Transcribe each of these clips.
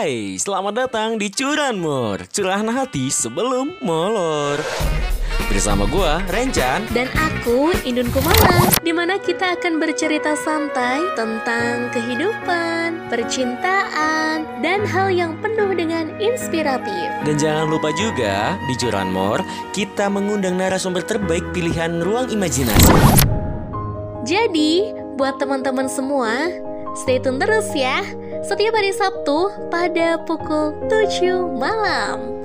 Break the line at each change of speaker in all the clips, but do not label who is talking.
Hai, selamat datang di Curanmor Curahan hati sebelum molor. Bersama gua, Rencan
Dan aku, Indun Kumala Di mana kita akan bercerita santai tentang kehidupan, percintaan, dan hal yang penuh dengan inspiratif.
Dan jangan lupa juga, di Curanmor Kita mengundang narasumber terbaik pilihan ruang imajinasi.
Jadi, buat teman-teman semua, stay tune terus ya setiap hari Sabtu pada pukul 7 malam.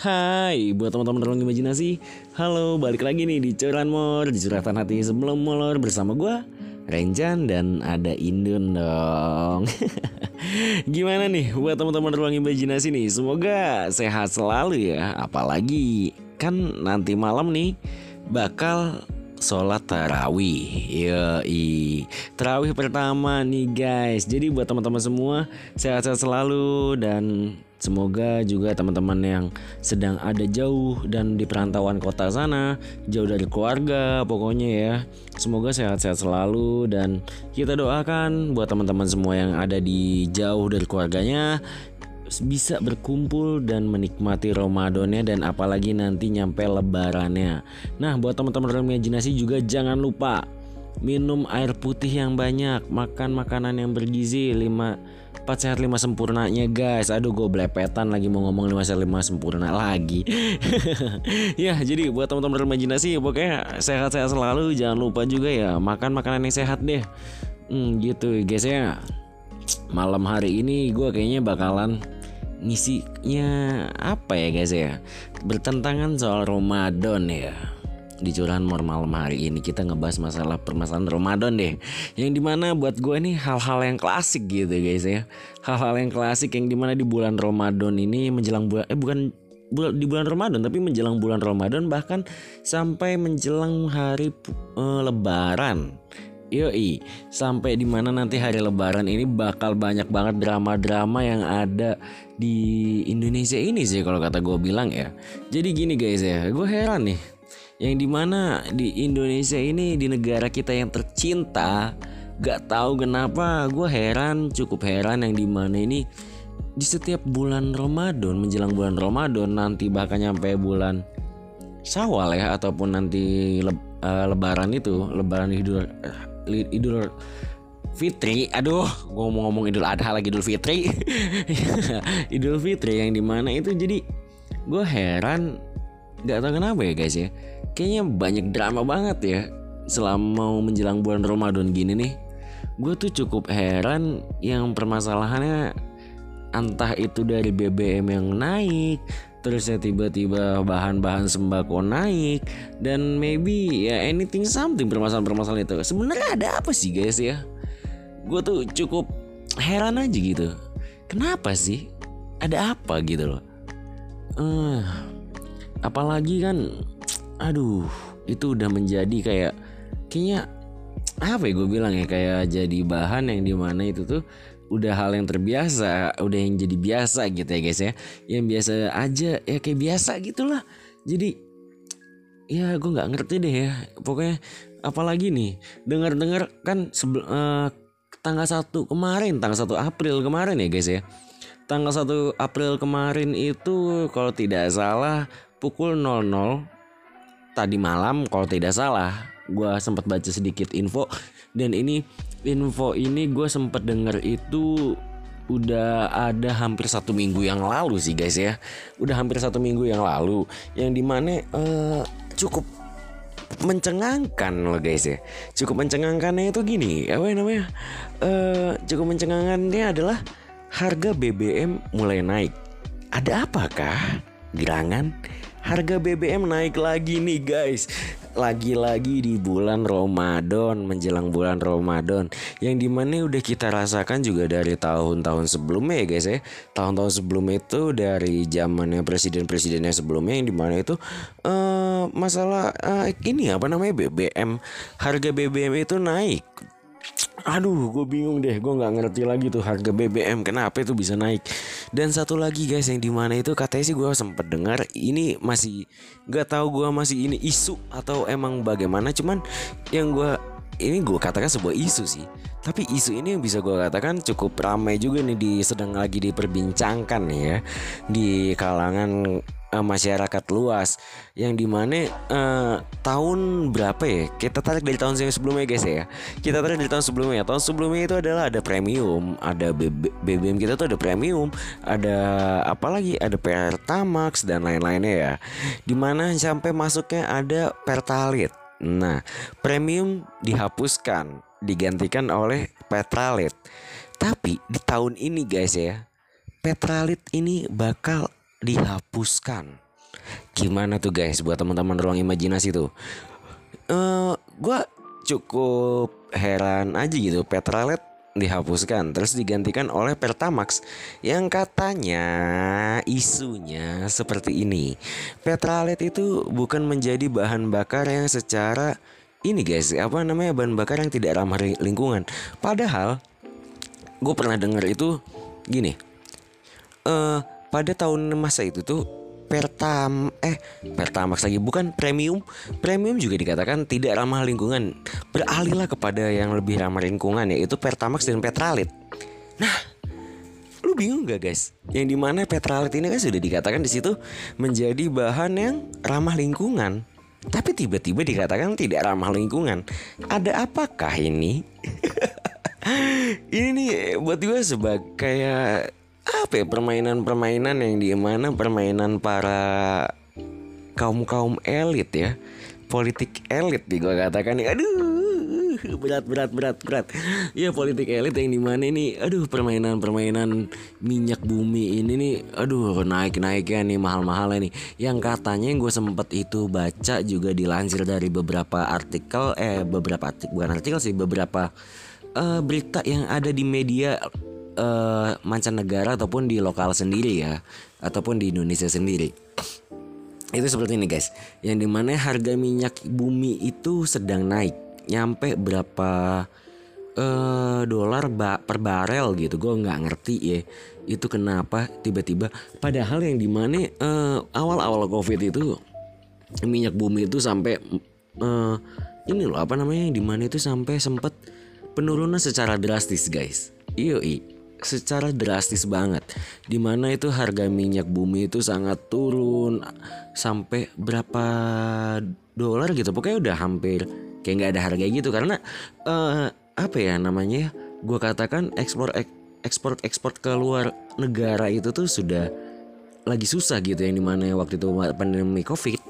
Hai buat teman-teman ruang imajinasi Halo balik lagi nih di Curanmor Di curhatan hati sebelum molor bersama gue Renjan dan ada Indun dong Gimana nih buat teman-teman ruang imajinasi nih Semoga sehat selalu ya Apalagi kan nanti malam nih bakal sholat tarawih. Yoi. Tarawih pertama nih guys. Jadi buat teman-teman semua Sehat-sehat selalu Dan semoga juga teman-teman yang sedang ada jauh Dan di perantauan kota sana Jauh dari keluarga pokoknya ya Semoga sehat-sehat selalu Dan kita doakan buat teman-teman semua yang ada di jauh dari keluarganya bisa berkumpul dan menikmati Ramadannya dan apalagi nanti nyampe lebarannya. Nah, buat teman-teman imajinasi juga jangan lupa minum air putih yang banyak, makan makanan yang bergizi. 5 4 sehat 5 sempurnanya guys. Aduh gue belepetan lagi mau ngomong 5 sehat 5 sempurna lagi. Ya jadi buat teman-teman imajinasi Pokoknya sehat-sehat selalu. Jangan lupa juga ya Makan makanan yang sehat deh. Hmm, Gitu. Guys ya Malam hari ini gue kayaknya bakalan ngisinya apa ya guys ya? Bertentangan soal Ramadan ya. Di curahan malam hari ini kita ngebahas masalah permasalahan Ramadan deh. Yang di mana buat gue ini hal-hal yang klasik gitu guys ya. Hal-hal yang klasik yang di mana di bulan Ramadan ini menjelang bulan eh bukan di bulan Ramadan tapi menjelang bulan Ramadan bahkan sampai menjelang hari uh, Lebaran Yoi, sampai di mana nanti hari lebaran ini bakal banyak banget drama-drama yang ada di Indonesia ini sih kalau kata gue bilang ya. Jadi gini guys ya, gue heran nih. Yang di mana di Indonesia ini di negara kita yang tercinta, gak tahu kenapa gue heran, cukup heran yang di mana ini di setiap bulan Ramadan menjelang bulan Ramadan nanti bahkan nyampe bulan Syawal ya ataupun nanti le, uh, Lebaran itu Lebaran Idul uh, Idul Fitri, aduh, gue mau ngomong Idul Adha lagi Idul Fitri, Idul Fitri yang di mana itu jadi gue heran, nggak tahu kenapa ya guys ya, kayaknya banyak drama banget ya selama mau menjelang bulan Ramadan gini nih, gue tuh cukup heran yang permasalahannya entah itu dari BBM yang naik terus ya tiba-tiba bahan-bahan sembako naik. Dan maybe ya anything something permasalahan-permasalahan itu. Sebenarnya ada apa sih guys ya? Gue tuh cukup heran aja gitu. Kenapa sih? Ada apa gitu loh? Uh, apalagi kan aduh itu udah menjadi kayak kayaknya apa ya gue bilang ya kayak jadi bahan yang di mana itu tuh udah hal yang terbiasa, udah yang jadi biasa gitu ya guys ya. Yang biasa aja ya kayak biasa gitulah. Jadi ya gue nggak ngerti deh ya. Pokoknya apalagi nih dengar-dengar kan sebel, uh, tanggal 1 kemarin, tanggal 1 April kemarin ya guys ya. Tanggal 1 April kemarin itu kalau tidak salah pukul 00 tadi malam kalau tidak salah gue sempat baca sedikit info dan ini info ini gue sempet denger itu udah ada hampir satu minggu yang lalu sih guys ya. Udah hampir satu minggu yang lalu yang di mana uh, cukup mencengangkan loh guys ya. Cukup mencengangkannya itu gini apa namanya uh, cukup mencengangkannya adalah harga BBM mulai naik. Ada apakah gerangan harga BBM naik lagi nih guys. Lagi-lagi di bulan Ramadan menjelang bulan Ramadan. Yang di mana udah kita rasakan juga dari tahun-tahun sebelumnya ya guys ya. Tahun-tahun sebelumnya itu dari zamannya presiden-presidennya sebelumnya yang di mana itu uh, masalah uh, ini apa namanya BBM harga BBM itu naik Aduh, gue bingung deh. Gue nggak ngerti lagi tuh harga BBM kenapa itu bisa naik. Dan satu lagi guys yang di mana itu katanya sih gue sempet dengar ini masih nggak tahu gue masih ini isu atau emang bagaimana. Cuman yang gue ini gue katakan sebuah isu sih tapi isu ini bisa gue katakan cukup ramai juga nih di sedang lagi diperbincangkan ya di kalangan uh, masyarakat luas yang di mana uh, tahun berapa ya? Kita tarik dari tahun sebelumnya guys ya. Kita tarik dari tahun sebelumnya. Tahun sebelumnya itu adalah ada premium ada BBM kita tuh ada premium ada apa lagi? Ada Pertamax dan lain-lainnya ya. Di mana sampai masuknya ada Pertalite. Nah premium dihapuskan digantikan oleh Petralit tapi di tahun ini guys ya Petralit ini bakal dihapuskan. Gimana tuh guys buat teman-teman ruang imajinasi tuh? Uh, gua cukup heran aja gitu Petralet dihapuskan terus digantikan oleh Pertamax yang katanya isunya seperti ini. Petralet itu bukan menjadi bahan bakar yang secara ini guys, apa namanya bahan bakar yang tidak ramah lingkungan. Padahal gue pernah dengar itu gini. Eh uh, pada tahun masa itu tuh Pertam eh Pertamax lagi bukan premium. Premium juga dikatakan tidak ramah lingkungan. Beralihlah kepada yang lebih ramah lingkungan yaitu Pertamax dan Petralit. Nah lu bingung gak guys? Yang di mana Petralit ini kan sudah dikatakan di situ menjadi bahan yang ramah lingkungan. Tapi tiba-tiba dikatakan tidak ramah lingkungan. Ada apakah ini? Ini nih buat gue sebagai apa ya permainan-permainan yang di mana permainan para kaum kaum elit ya? Politik elit nih gue katakan nih. Aduh berat berat berat berat. Ya politik elit yang di mana ini? Aduh permainan permainan minyak bumi ini nih aduh naik naiknya nih mahal mahal nih. Yang katanya yang gue sempet itu baca juga dilansir dari beberapa artikel eh beberapa artikel bukan artikel sih beberapa uh, berita yang ada di media uh, mancanegara ataupun di lokal sendiri ya ataupun di Indonesia sendiri. Itu seperti ini guys. Yang di mana harga minyak bumi itu sedang naik. Nyampe berapa uh, dolar ba per barel gitu. Gue nggak ngerti ya itu kenapa tiba-tiba. Padahal yang di mana uh, awal-awal covid itu minyak bumi itu sampai uh, ini loh apa namanya yang di mana itu sampai sempat penurunan secara drastis guys. Iyo secara drastis banget. Di mana itu harga minyak bumi itu sangat turun sampai berapa dolar gitu. Pokoknya udah hampir kayak nggak ada harga gitu. Karena uh, apa ya namanya gue katakan ekspor ek, ekspor ke luar negara itu tuh sudah lagi susah gitu yang di mana waktu itu pandemi covid.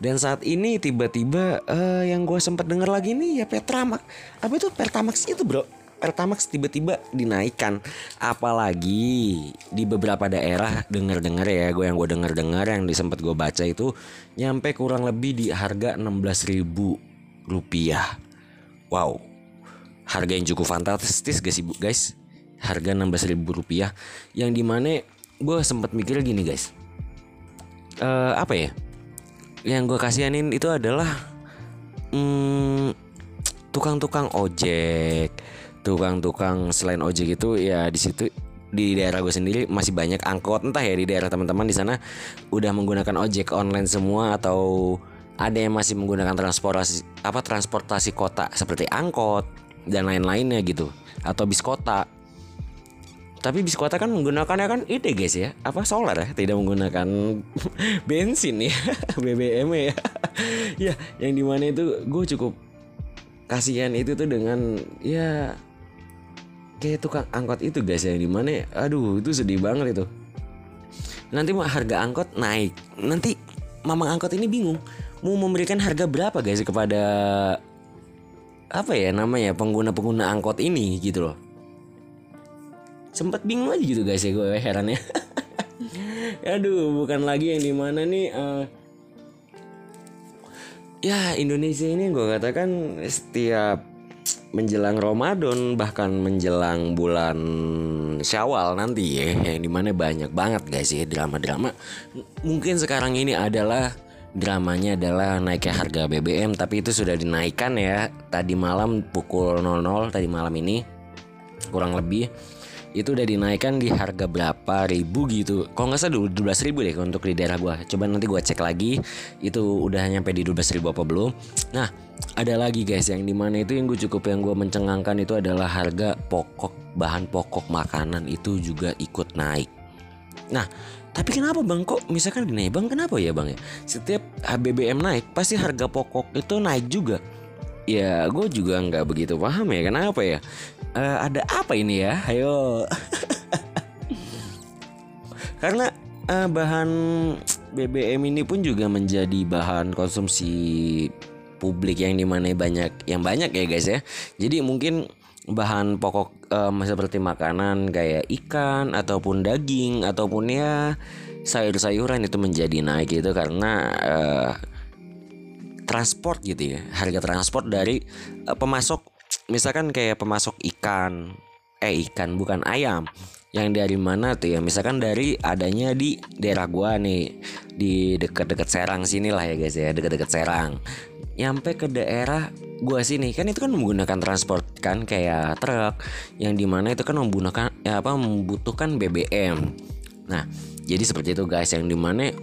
Dan saat ini tiba-tiba uh, yang gue sempat dengar lagi nih ya Petramax apa itu Pertamax itu bro Pertamax tiba-tiba dinaikkan. Apalagi di beberapa daerah denger-dengar ya gue yang gue denger-dengar yang disempet gue baca itu nyampe kurang lebih di harga 16.000 rupiah. Wow. Harga yang cukup fantastis guys ibu guys. Harga 16.000 rupiah. Yang di mana gue sempat mikir gini guys. Uh, apa ya? Yang gue kasihanin itu adalah hmm, tukang-tukang ojek tukang-tukang selain ojek itu ya di situ di daerah gue sendiri masih banyak angkot. Entah ya di daerah teman-teman di sana udah menggunakan ojek online semua atau ada yang masih menggunakan transportasi apa transportasi kota seperti angkot dan lain-lainnya gitu atau bis kota. Tapi bis kota kan menggunakannya kan itu guys ya. Apa solar ya? Tidak menggunakan bensin ya BBM ya. Ya yang di mana itu gue cukup kasihan itu tuh dengan ya kayak tukang angkot itu guys yang di mana aduh itu sedih banget itu. Nanti mau harga angkot naik. Nanti mamang angkot ini bingung mau memberikan harga berapa guys kepada apa ya namanya pengguna pengguna angkot ini gitu loh. Sempat bingung aja gitu guys ya gue heran ya aduh bukan lagi yang di mana nih uh, ya Indonesia ini gue katakan setiap menjelang Ramadan bahkan menjelang bulan Syawal nanti ya yang di mana banyak banget guys ya drama-drama. Mungkin sekarang ini adalah dramanya adalah naiknya harga BBM tapi itu sudah dinaikkan ya. Tadi malam pukul 00 tadi malam ini kurang lebih itu udah dinaikkan di harga berapa ribu gitu. Kalau nggak salah 12 ribu deh untuk di daerah gua. Coba nanti gua cek lagi itu udah nyampe di 12 ribu apa belum. Nah ada lagi guys yang di mana itu yang gue cukup yang gue mencengangkan itu adalah harga pokok bahan pokok makanan itu juga ikut naik. Nah tapi kenapa bang? Kok misalkan gini bang kenapa ya bang ya? Setiap BBM naik pasti harga pokok itu naik juga ya gue juga nggak begitu paham ya kenapa ya? Uh, ada apa ini ya? Ayo. Karena uh, bahan BBM ini pun juga menjadi bahan konsumsi publik yang di mana banyak yang banyak ya guys ya. Jadi mungkin bahan pokok um, seperti makanan kayak ikan ataupun daging ataupun ya sayur-sayuran itu menjadi naik gitu karena uh, transport gitu ya. Harga transport dari uh, pemasok misalkan kayak pemasok ikan eh ikan bukan ayam. Yang dari mana tuh ya? Misalkan dari adanya di daerah gua nih di dekat-dekat Serang sini lah ya guys ya dekat-dekat Serang. Nyampe ke daerah gua sini kan itu kan menggunakan transport kan kayak truk yang di mana itu kan menggunakan ya apa membutuhkan BBM nah jadi seperti itu guys yang di mana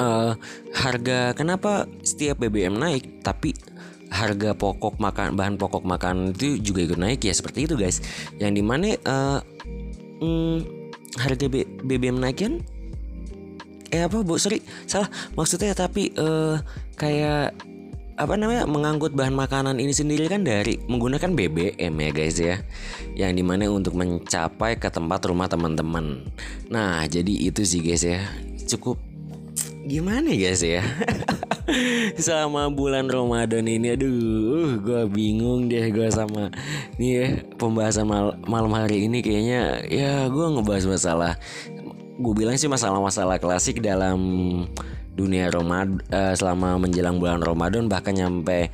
uh, harga kenapa setiap BBM naik tapi harga pokok makan bahan pokok makan itu juga ikut naik? Ya seperti itu guys. Yang di mana uh, hmm, harga B BBM naik kan eh apa bu? Sorry salah. Maksudnya tapi uh, kayak apa namanya mengangkut bahan makanan ini sendiri kan dari menggunakan BBM ya guys ya. Yang di mana untuk mencapai ke tempat rumah teman-teman. Nah jadi itu sih guys ya. Cukup gimana guys ya? Selama bulan Ramadan ini aduh gue bingung deh gue sama nih ya pembahasan mal malam hari ini kayaknya ya gue ngebahas masalah gue bilang sih masalah-masalah klasik dalam dunia Ramadan uh, selama menjelang bulan Ramadan bahkan nyampe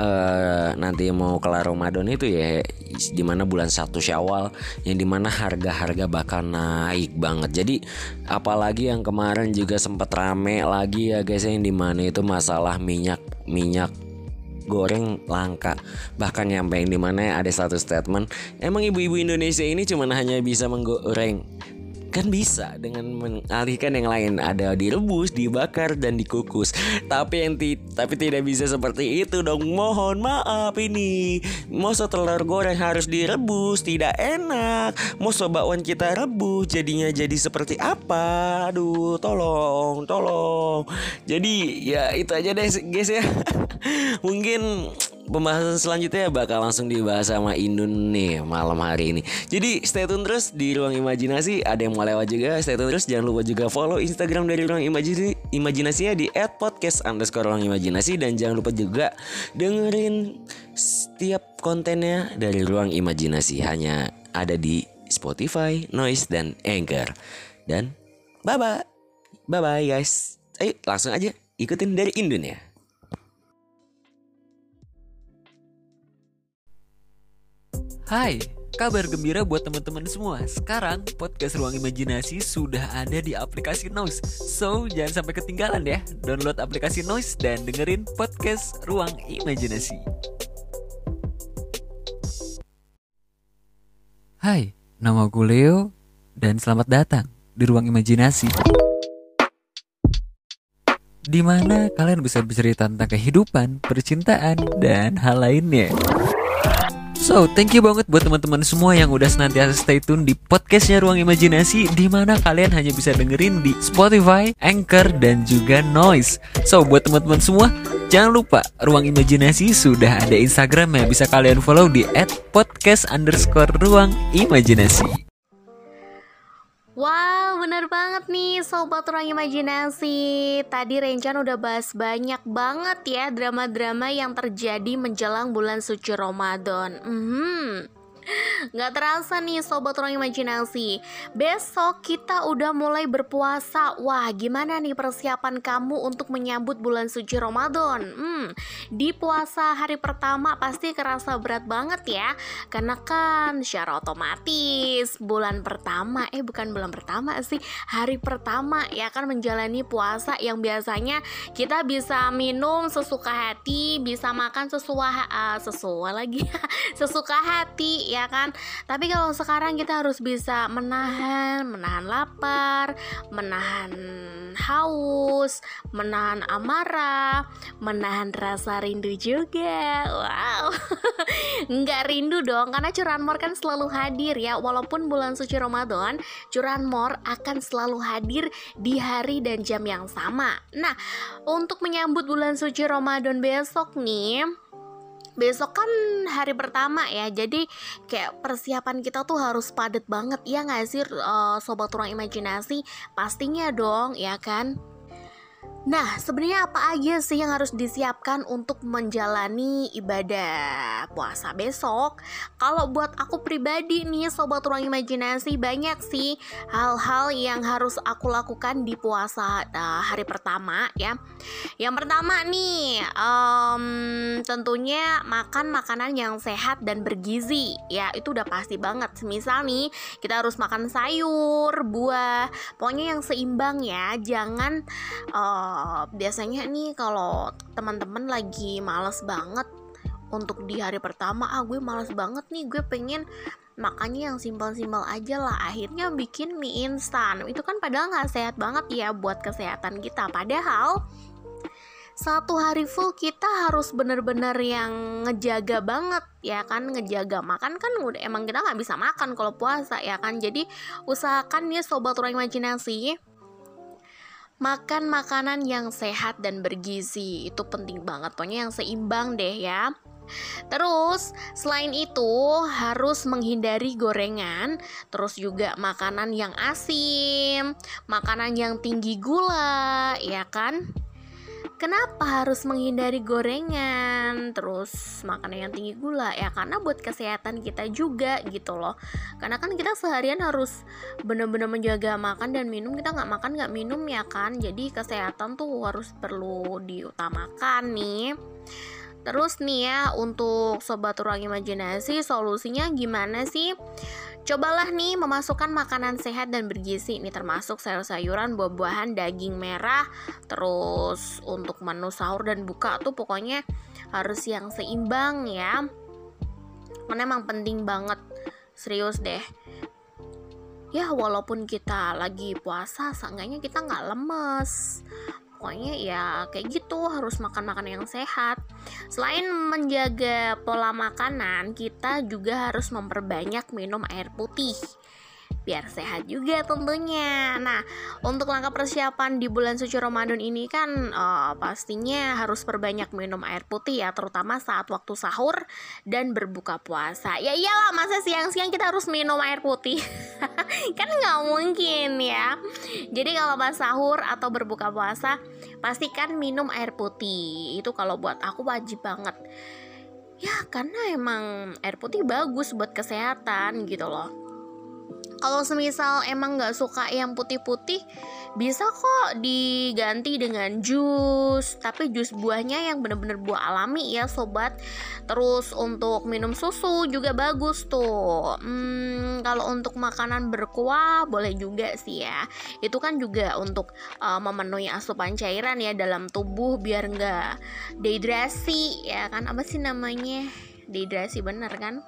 uh, nanti mau kelar Ramadan itu ya di mana bulan satu Syawal yang di mana harga-harga bakal naik banget. Jadi apalagi yang kemarin juga sempat rame lagi ya guys yang di mana itu masalah minyak minyak goreng langka. Bahkan nyampe yang di mana ada satu statement emang ibu-ibu Indonesia ini cuma hanya bisa menggoreng kan bisa dengan mengalihkan yang lain ada direbus, dibakar dan dikukus. Tapi yang ti tapi tidak bisa seperti itu dong. Mohon maaf ini. Masa telur goreng harus direbus tidak enak. Masa bakwan kita rebus jadinya jadi seperti apa? Aduh, tolong, tolong. Jadi ya itu aja deh guys ya. Mungkin pembahasan selanjutnya bakal langsung dibahas sama Indun nih malam hari ini. Jadi stay tune terus di ruang imajinasi. Ada yang mau lewat juga, stay tune terus. Jangan lupa juga follow Instagram dari ruang imajinasi imajinasinya di @podcast underscore ruang imajinasi dan jangan lupa juga dengerin setiap kontennya dari ruang imajinasi hanya ada di Spotify, Noise dan Anchor. Dan bye bye, bye bye guys. Ayo langsung aja ikutin dari Indun ya.
Hai, kabar gembira buat teman-teman semua. Sekarang podcast Ruang Imajinasi sudah ada di aplikasi Noise. So, jangan sampai ketinggalan ya. Download aplikasi Noise dan dengerin podcast Ruang Imajinasi. Hai, nama gue Leo dan selamat datang di Ruang Imajinasi. Di mana kalian bisa bercerita tentang kehidupan, percintaan, dan hal lainnya. So, thank you banget buat teman-teman semua yang udah senantiasa stay tune di podcastnya Ruang Imajinasi di mana kalian hanya bisa dengerin di Spotify, Anchor, dan juga Noise. So, buat teman-teman semua, jangan lupa Ruang Imajinasi sudah ada Instagram ya bisa kalian follow di @podcast underscore Ruang Imajinasi.
Wow, bener banget nih Sobat Ruang Imajinasi Tadi Rencan udah bahas banyak banget ya drama-drama yang terjadi menjelang bulan suci Ramadan hmm. Gak terasa nih sobat ruang imajinasi. Besok kita udah mulai berpuasa. Wah gimana nih persiapan kamu untuk menyambut bulan suci Ramadan? Hmm, Di puasa hari pertama pasti kerasa berat banget ya. Karena kan secara otomatis bulan pertama Eh bukan bulan pertama sih Hari pertama ya kan menjalani puasa yang biasanya kita bisa minum sesuka hati Bisa makan sesuai uh, sesuai lagi Sesuka hati ya kan Tapi kalau sekarang kita harus bisa menahan, menahan lapar, menahan haus, menahan amarah, menahan rasa rindu juga. Wow. Nggak rindu dong karena curanmor kan selalu hadir ya. Walaupun bulan suci Ramadan, curanmor akan selalu hadir di hari dan jam yang sama. Nah, untuk menyambut bulan suci Ramadan besok nih, besok kan hari pertama ya jadi kayak persiapan kita tuh harus padat banget ya nggak sih uh, sobat ruang imajinasi pastinya dong ya kan Nah, sebenarnya apa aja sih yang harus disiapkan untuk menjalani ibadah puasa besok? Kalau buat aku pribadi nih, sobat ruang imajinasi banyak sih hal-hal yang harus aku lakukan di puasa uh, hari pertama ya. Yang pertama nih, um, tentunya makan makanan yang sehat dan bergizi. Ya itu udah pasti banget. Misal nih, kita harus makan sayur, buah, pokoknya yang seimbang ya. Jangan uh, biasanya nih kalau teman-teman lagi males banget untuk di hari pertama ah gue males banget nih gue pengen makannya yang simpel-simpel aja lah. Akhirnya bikin mie instan. Itu kan padahal nggak sehat banget ya buat kesehatan kita. Padahal satu hari full kita harus bener-bener yang ngejaga banget ya kan? Ngejaga makan kan udah emang kita nggak bisa makan kalau puasa ya kan? Jadi usahakan ya sobat ruang imajinasi makan makanan yang sehat dan bergizi. Itu penting banget pokoknya yang seimbang deh ya. Terus, selain itu harus menghindari gorengan, terus juga makanan yang asin, makanan yang tinggi gula, ya kan? Kenapa harus menghindari gorengan, terus makanan yang tinggi gula? Ya karena buat kesehatan kita juga gitu loh. Karena kan kita seharian harus bener-bener menjaga makan dan minum. Kita nggak makan nggak minum ya kan. Jadi kesehatan tuh harus perlu diutamakan nih. Terus nih ya untuk sobat ruang imajinasi solusinya gimana sih? Cobalah nih memasukkan makanan sehat dan bergizi. Ini termasuk sayur-sayuran, buah-buahan, daging merah. Terus untuk menu sahur dan buka tuh pokoknya harus yang seimbang ya. Karena emang penting banget. Serius deh. Ya walaupun kita lagi puasa Seenggaknya kita nggak lemes pokoknya ya kayak gitu harus makan makan yang sehat. Selain menjaga pola makanan kita juga harus memperbanyak minum air putih biar sehat juga tentunya. Nah, untuk langkah persiapan di bulan suci Ramadan ini kan uh, pastinya harus perbanyak minum air putih ya, terutama saat waktu sahur dan berbuka puasa. Ya iyalah, masa siang-siang kita harus minum air putih? kan nggak mungkin ya. Jadi kalau pas sahur atau berbuka puasa, pastikan minum air putih. Itu kalau buat aku wajib banget. Ya, karena emang air putih bagus buat kesehatan gitu loh kalau semisal emang nggak suka yang putih-putih bisa kok diganti dengan jus. Tapi jus buahnya yang bener-bener buah alami ya sobat. Terus untuk minum susu juga bagus tuh. Hmm, kalau untuk makanan berkuah boleh juga sih ya. Itu kan juga untuk uh, memenuhi asupan cairan ya dalam tubuh biar nggak dehidrasi ya kan? Apa sih namanya? Dehidrasi bener kan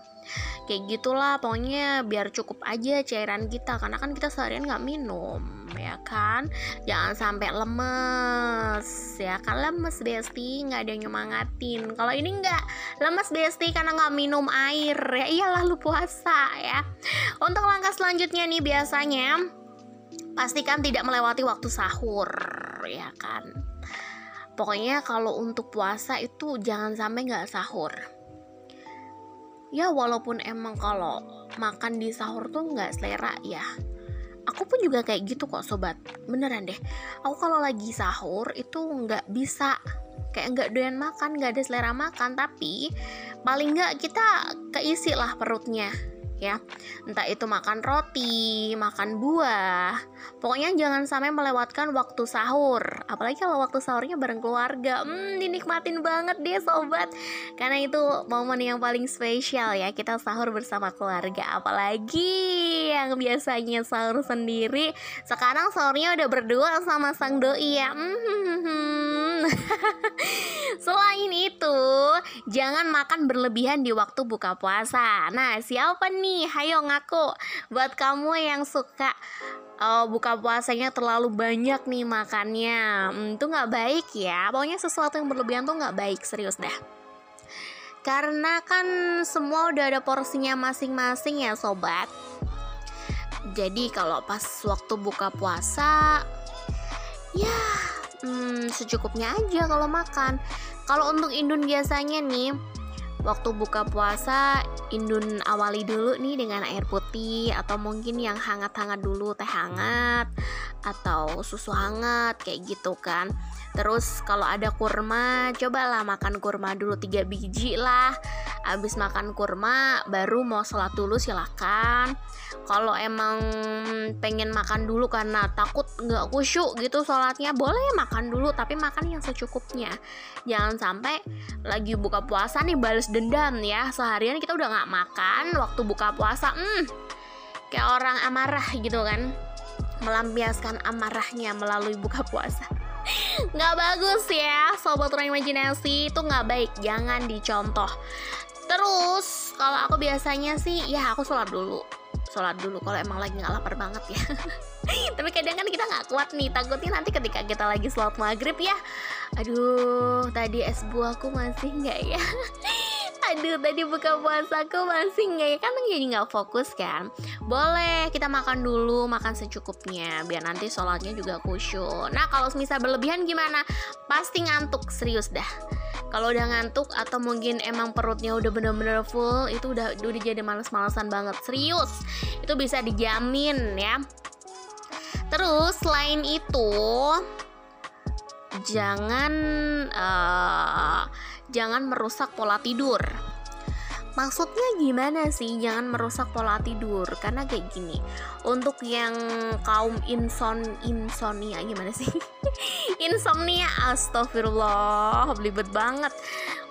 kayak gitulah pokoknya biar cukup aja cairan kita karena kan kita seharian nggak minum ya kan? Jangan sampai lemes ya kan? Lemes besti nggak ada yang nyemangatin. Kalau ini nggak lemes besti karena nggak minum air ya iyalah lu puasa ya. Untuk langkah selanjutnya nih biasanya pastikan tidak melewati waktu sahur ya kan? Pokoknya kalau untuk puasa itu jangan sampai nggak sahur ya walaupun emang kalau makan di sahur tuh nggak selera ya. Aku pun juga kayak gitu kok sobat. Beneran deh. Aku kalau lagi sahur itu nggak bisa kayak nggak doyan makan nggak ada selera makan. Tapi paling nggak kita keisi lah perutnya ya. Entah itu makan roti makan buah. Pokoknya jangan sampai melewatkan waktu sahur. Apalagi kalau waktu sahurnya bareng keluarga. Hmm dinikmatin banget deh sobat. Karena itu momen yang paling spesial ya kita sahur bersama keluarga. Apalagi yang biasanya sahur sendiri sekarang sahurnya udah berdua sama sang doi ya. Hmm. selain itu jangan makan berlebihan di waktu buka puasa. Nah siapa nih nih? Hayo ngaku. Buat kamu yang suka uh, buka puasanya terlalu banyak nih makannya, hmm, itu nggak baik ya. Pokoknya sesuatu yang berlebihan tuh nggak baik, serius dah. Karena kan semua udah ada porsinya masing-masing ya sobat. Jadi kalau pas waktu buka puasa, ya hmm, secukupnya aja kalau makan. Kalau untuk Indun biasanya nih, waktu buka puasa Indun awali dulu nih dengan air putih atau mungkin yang hangat-hangat dulu teh hangat atau susu hangat kayak gitu kan Terus kalau ada kurma, cobalah makan kurma dulu tiga biji lah. Abis makan kurma, baru mau sholat dulu silahkan. Kalau emang pengen makan dulu karena takut nggak kusyuk gitu sholatnya, boleh makan dulu, tapi makan yang secukupnya. Jangan sampai lagi buka puasa nih balas dendam ya. Seharian kita udah nggak makan, waktu buka puasa, hmm, kayak orang amarah gitu kan melampiaskan amarahnya melalui buka puasa nggak bagus ya sobat ruang imajinasi itu nggak baik jangan dicontoh. Terus kalau aku biasanya sih ya aku sholat dulu. Sholat dulu kalau emang lagi nggak lapar banget ya. Tapi kadang kan kita nggak kuat nih takutnya nanti ketika kita lagi sholat maghrib ya aduh tadi es buahku masih nggak ya aduh tadi buka puasaku masih nggak ya kan jadi nggak fokus kan? Boleh kita makan dulu makan secukupnya biar nanti sholatnya juga khusyuk. Nah kalau misal berlebihan gimana? Pasti ngantuk serius dah. Kalau udah ngantuk atau mungkin emang perutnya udah bener-bener full itu udah udah jadi males-malesan banget serius. Itu bisa dijamin ya. Terus selain itu jangan uh, jangan merusak pola tidur. Maksudnya gimana sih jangan merusak pola tidur? Karena kayak gini, untuk yang kaum inson insomnia gimana sih? insomnia astagfirullah, belibet banget.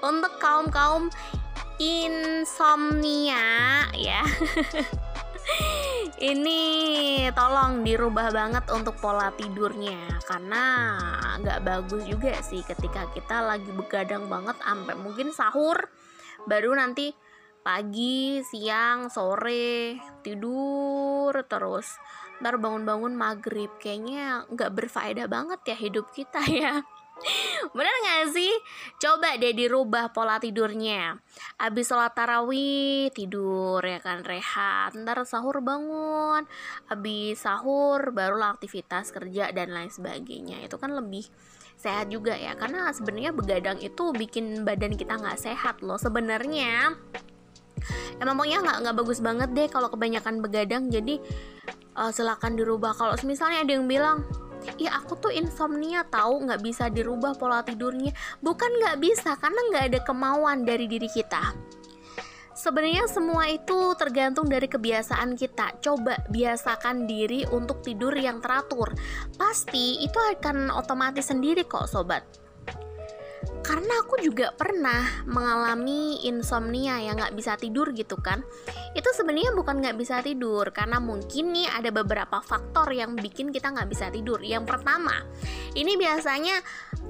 Untuk kaum-kaum insomnia ya. ini tolong dirubah banget untuk pola tidurnya. Karena nggak bagus juga sih ketika kita lagi begadang banget sampai mungkin sahur baru nanti pagi siang sore tidur terus. Ntar bangun-bangun maghrib kayaknya nggak berfaedah banget ya hidup kita ya Bener gak sih? Coba deh dirubah pola tidurnya. Abis sholat tarawih tidur ya kan rehat. Ntar sahur bangun. Abis sahur barulah aktivitas kerja dan lain sebagainya. Itu kan lebih sehat juga ya. Karena sebenarnya begadang itu bikin badan kita nggak sehat loh Sebenarnya. Emang pokoknya nggak nggak bagus banget deh kalau kebanyakan begadang. Jadi uh, silakan dirubah. Kalau misalnya ada yang bilang ya aku tuh insomnia tahu nggak bisa dirubah pola tidurnya bukan nggak bisa karena nggak ada kemauan dari diri kita Sebenarnya semua itu tergantung dari kebiasaan kita. Coba biasakan diri untuk tidur yang teratur. Pasti itu akan otomatis sendiri kok, sobat karena aku juga pernah mengalami insomnia yang nggak bisa tidur gitu kan. Itu sebenarnya bukan nggak bisa tidur karena mungkin nih ada beberapa faktor yang bikin kita nggak bisa tidur. Yang pertama ini biasanya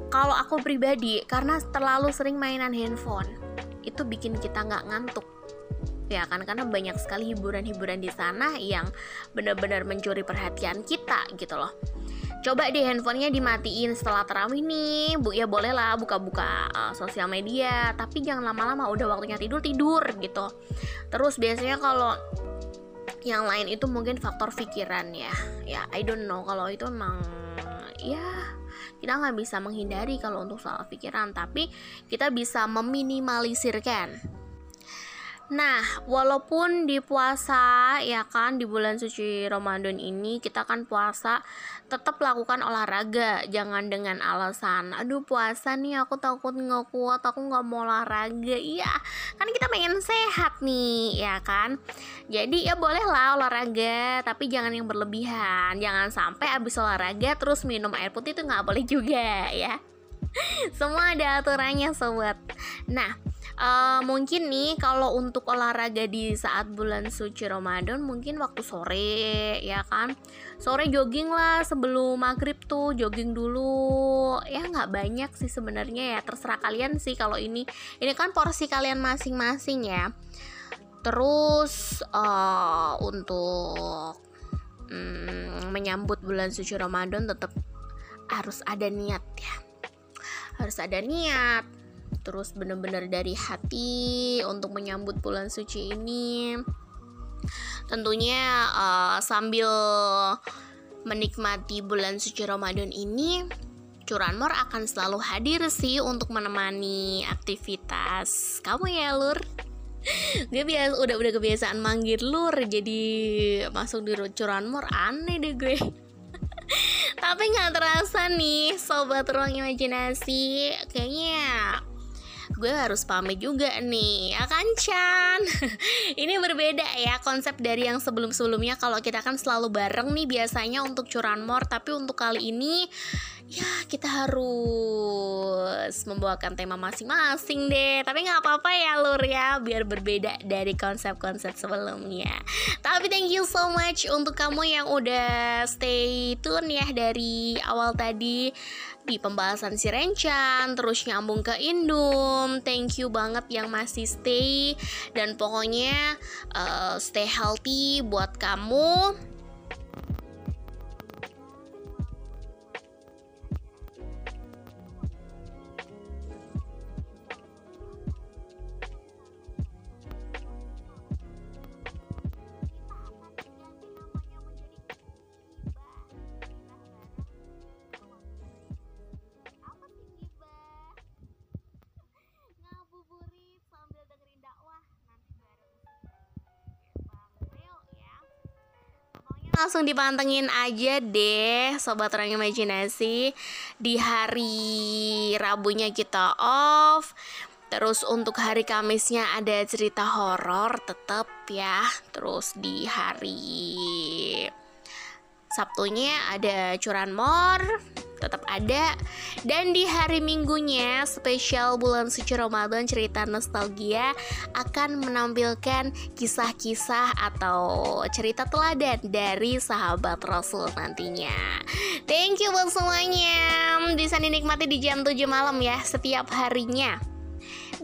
kalau aku pribadi karena terlalu sering mainan handphone itu bikin kita nggak ngantuk. Ya kan karena banyak sekali hiburan-hiburan di sana yang benar-benar mencuri perhatian kita gitu loh coba deh handphonenya dimatiin setelah terawih nih. Bu ya boleh lah buka-buka uh, sosial media. Tapi jangan lama-lama udah waktunya tidur tidur gitu. Terus biasanya kalau yang lain itu mungkin faktor pikiran ya. Ya I don't know. Kalau itu emang ya kita nggak bisa menghindari kalau untuk soal pikiran. Tapi kita bisa meminimalisirkan. Nah, walaupun di puasa ya kan di bulan suci Ramadan ini kita kan puasa tetap lakukan olahraga, jangan dengan alasan aduh puasa nih aku takut nggak kuat, aku nggak mau olahraga. Iya, kan kita pengen sehat nih, ya kan? Jadi ya bolehlah olahraga, tapi jangan yang berlebihan. Jangan sampai habis olahraga terus minum air putih itu nggak boleh juga ya. Semua ada aturannya sobat. Nah, uh, mungkin nih kalau untuk olahraga di saat bulan suci Ramadan mungkin waktu sore ya kan? Sore jogging lah sebelum maghrib tuh jogging dulu. Ya nggak banyak sih sebenarnya ya. Terserah kalian sih kalau ini. Ini kan porsi kalian masing-masing ya. Terus uh, untuk mm, menyambut bulan suci Ramadan tetap harus ada niat ya. Harus ada niat. Terus benar-benar dari hati untuk menyambut bulan suci ini. Tentunya uh, sambil menikmati bulan suci Ramadan ini Curanmor akan selalu hadir sih untuk menemani aktivitas kamu ya Lur gue biasa udah udah kebiasaan manggil lur jadi masuk di curanmor aneh deh gue tapi nggak terasa nih sobat ruang imajinasi kayaknya gue harus pamit juga nih ya kan Chan? Ini berbeda ya konsep dari yang sebelum-sebelumnya. Kalau kita kan selalu bareng nih biasanya untuk curanmor tapi untuk kali ini ya kita harus membawakan tema masing-masing deh. Tapi nggak apa-apa ya lur ya biar berbeda dari konsep-konsep sebelumnya. Tapi thank you so much untuk kamu yang udah stay tune ya dari awal tadi di pembahasan si Rencan terus nyambung ke Indum. Thank you banget yang masih stay. Dan pokoknya uh, stay healthy buat kamu langsung dipantengin aja deh sobat orang imajinasi di hari Rabunya kita off Terus untuk hari Kamisnya ada cerita horor tetap ya. Terus di hari Sabtunya ada curanmor tetap ada. Dan di hari minggunya spesial bulan suci Ramadan cerita nostalgia akan menampilkan kisah-kisah atau cerita teladan dari sahabat Rasul nantinya. Thank you buat semuanya. Bisa dinikmati di jam 7 malam ya setiap harinya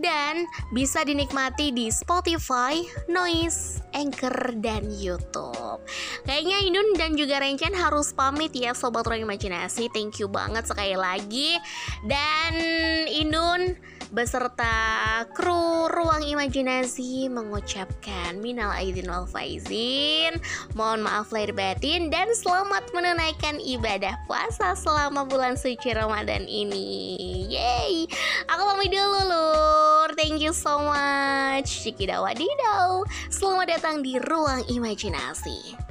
dan bisa dinikmati di Spotify, Noise, Anchor, dan YouTube. Kayaknya Indun dan juga Rencen harus pamit ya Sobat Ruang Imajinasi. Thank you banget sekali lagi. Dan Indun beserta kru Ruang Imajinasi mengucapkan minal aidin wal faizin. Mohon maaf lahir batin dan selamat menunaikan ibadah puasa selama bulan suci Ramadan ini. Yeay. Aku pamit dulu lur. Thank you so much. Cikidawadidau. Selamat datang di Ruang Imajinasi.